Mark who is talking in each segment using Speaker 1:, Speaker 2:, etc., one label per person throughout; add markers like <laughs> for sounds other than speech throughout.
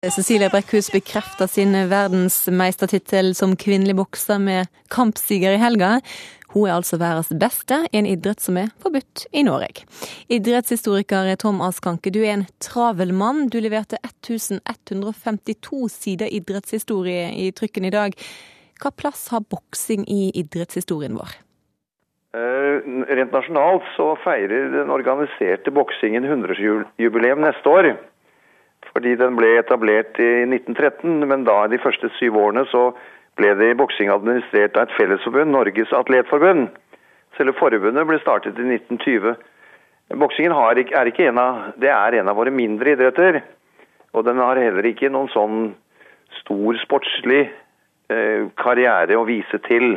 Speaker 1: Cecilie Brekkhus bekrefter sin verdensmeistertittel som kvinnelig bokser med kampsiger i helga. Hun er altså verdens beste i en idrett som er forbudt i Norge. Idrettshistoriker Tom Askanke, du er en travel mann. Du leverte 1152 sider idrettshistorie i trykken i dag. Hva plass har boksing i idrettshistorien vår?
Speaker 2: Uh, rent nasjonalt så feirer den organiserte boksingen 100-årsjubileum neste år. Fordi den ble etablert i 1913, men da de første syv årene så ble det i boksing administrert av et fellesforbund, Norges Atletforbund. Selve forbundet ble startet i 1920. Boksingen er ikke en av, det er en av våre mindre idretter. Og den har heller ikke noen sånn stor sportslig eh, karriere å vise til.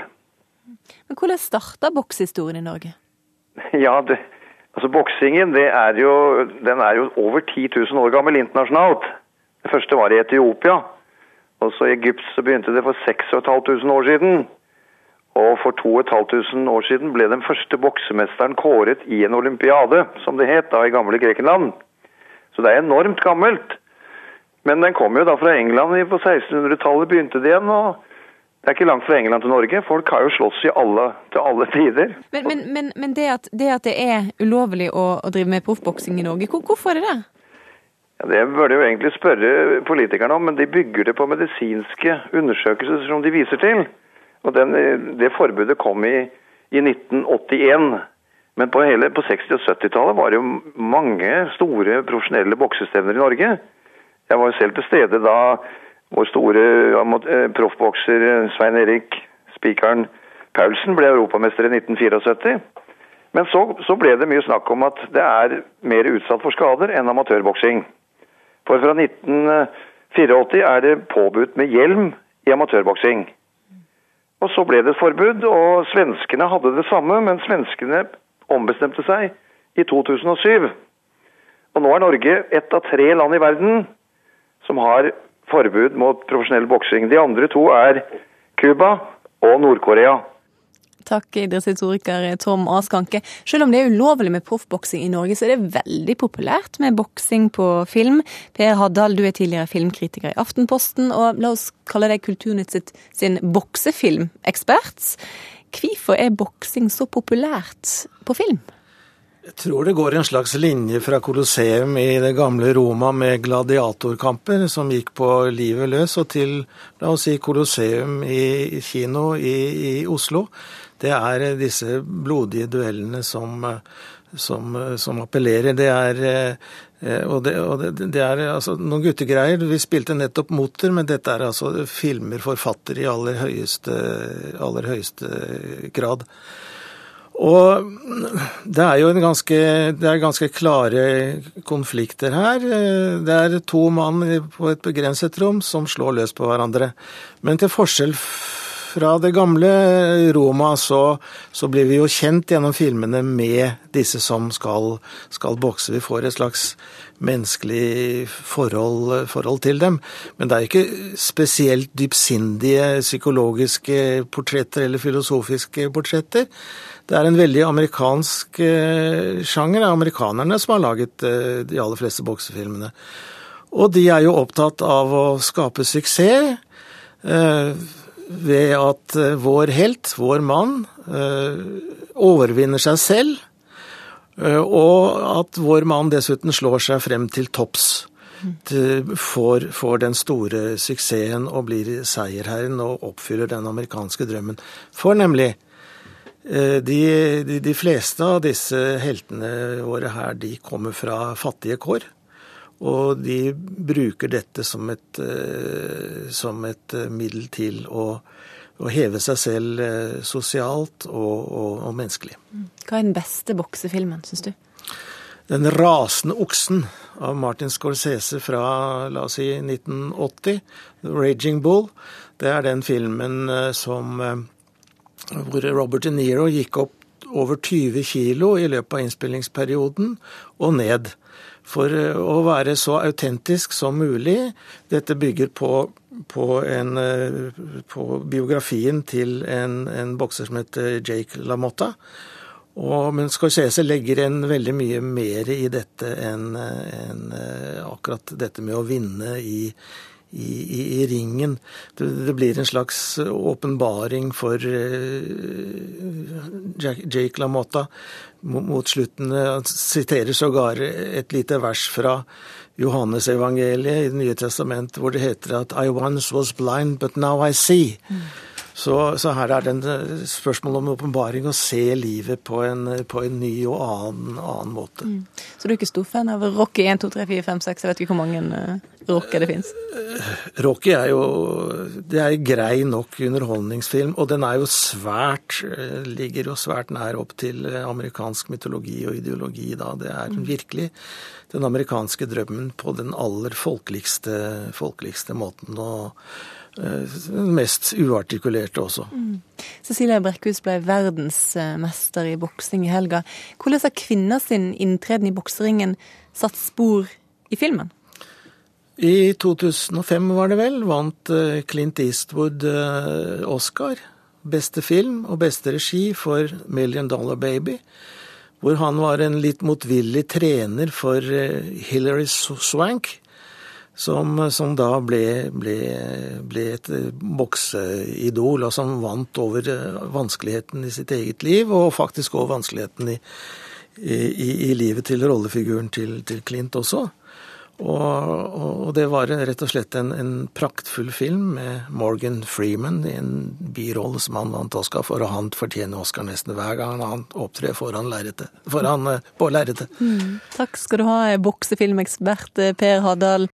Speaker 1: Men Hvordan starta bokshistorien i Norge? <laughs>
Speaker 2: Ja, det, Altså Boksingen er jo, den er jo over 10 000 år gammel internasjonalt. Det første var i Etiopia. Også i Egypt så begynte det for 6500 år siden. Og for 2500 år siden ble den første boksemesteren kåret i en olympiade, som det het da i gamle Grekenland. Så det er enormt gammelt. Men den kom jo da fra England på 1600-tallet, begynte det igjen. og det er ikke langt fra England til Norge. Folk har jo slåss i alle, til alle tider.
Speaker 1: Men, men, men, men det, at, det, at, det er ulovlig å, å drive med proffboksing i Norge, hvor, hvorfor er det det?
Speaker 2: Ja, det burde jo egentlig spørre politikerne om, men de bygger det på medisinske undersøkelser som de viser til. Og den, Det forbudet kom i, i 1981. Men på, hele, på 60- og 70-tallet var det jo mange store profesjonelle boksestevner i Norge. Jeg var jo selv til stede da vår store eh, proffbokser eh, Svein Erik Spikeren Paulsen ble europamester i 1974. Men så, så, ble det mye snakk om at det er mer utsatt for skader enn amatørboksing. For fra 1984 er det påbudt med hjelm i amatørboksing. Og så ble det et forbud, og svenskene hadde det samme, men svenskene ombestemte seg i 2007. Og nå er Norge ett av tre land i verden som har forbud mot profesjonell boksing. De andre to er Cuba og Nord-Korea.
Speaker 1: Takk, idrettshistoriker Tom Askanke. Selv om det er ulovlig med proffboksing i Norge, så er det veldig populært med boksing på film. Per Haddal, du er tidligere filmkritiker i Aftenposten, og la oss kalle deg Kulturnytt sin boksefilmekspert. Hvorfor er boksing så populært på film?
Speaker 3: Jeg tror det går en slags linje fra Colosseum i det gamle Roma med gladiatorkamper som gikk på livet løs, og til la oss si Colosseum i kino i, i Oslo. Det er disse blodige duellene som, som, som appellerer. Det er, eh, og det, og det, det er altså, noen guttegreier. Vi spilte nettopp Motor, men dette er altså filmer forfatter i aller høyeste, aller høyeste grad. Og det er jo en ganske, det er ganske klare konflikter her. Det er to mann på et begrenset rom som slår løs på hverandre. Men til forskjell fra det gamle Roma så, så blir vi jo kjent gjennom filmene med disse som skal, skal bokse. Vi får et slags menneskelig forhold, forhold, til dem. Men det er ikke spesielt dypsindige psykologiske portretter eller filosofiske portretter. Det er en veldig amerikansk eh, sjanger. Det er amerikanerne som har laget eh, de aller fleste boksefilmene. Og de er jo opptatt av å skape suksess eh, ved at vår helt, vår mann, overvinner seg selv. Og at vår mann dessuten slår seg frem til topps. Får, får, den store suksessen og blir seierherren og oppfyller den amerikanske drømmen. For nemlig Eh, de, de, de, fleste av disse heltene våre her, de kommer fra fattige kår. Og de bruker dette som et, eh, som et eh, middel til å, å, heve seg selv sosialt og, og, og, menneskelig.
Speaker 1: Mm. Hva er den beste boksefilmen, syns du?
Speaker 3: Den rasende oksen av Martin Scorsese fra la oss si 1980, Raging Bull. Det er den filmen som hvor Robert De Niro gikk opp over 20 kilo i løpet av innspillingsperioden og ned. For eh, å være så autentisk som mulig. Dette bygger på, på, en, eh, på biografien til en, en, bokser som heter Jake LaMotta. Og, men Scorsese legger en veldig mye mer i dette enn en, akkurat dette med å vinne i, i, i, i ringen. Det, det, blir en slags åpenbaring for Jake LaMotta mot slutten. Han siterer sågar et lite vers fra Johannesevangeliet i Det nye testament, hvor det heter at I once was blind, but now I see. Mm. Så, så, her er det en spørsmål om åpenbaring, å se livet på en, på en ny og annen, annen måte. Mm.
Speaker 1: Så du er ikke stor fan av Rocky 1, 2, 3, 4, 5, 6? Jeg vet ikke hvor mange uh, Rocky det fins?
Speaker 3: Rocky er jo Det er grei nok underholdningsfilm, og den er jo svært eh, Ligger jo svært nær opp til amerikansk mytologi og ideologi da. Det er mm. virkelig den amerikanske drømmen på den aller folkeligste, folkeligste måten. og den eh, mest uartikulerte også. Mm.
Speaker 1: Cecilia Brekkhus ble verdensmester i boksing i helga. Hvordan har kvinner sin inntreden i bokseringen satt spor i filmen?
Speaker 3: I 2005 var det vel, vant eh, Clint Eastwood eh, Oscar. Beste film og beste regi for 'Million Dollar Baby' hvor han var en litt motvillig trener for Hilary Swank, som, som da ble, ble, ble, et eh, bokseidol, og som vant over eh, vanskeligheten i sitt eget liv, og faktisk over vanskeligheten i, i, i livet til rollefiguren til, til Clint også. Og, og, det var rett og slett en, en, praktfull film med Morgan Freeman i en birolle som han vant Oscar for, og han fortjener Oscar nesten hver gang han opptrer foran, foran på lerretet.
Speaker 1: Mm. Takk skal du ha, boksefilmekspert Per Haddal.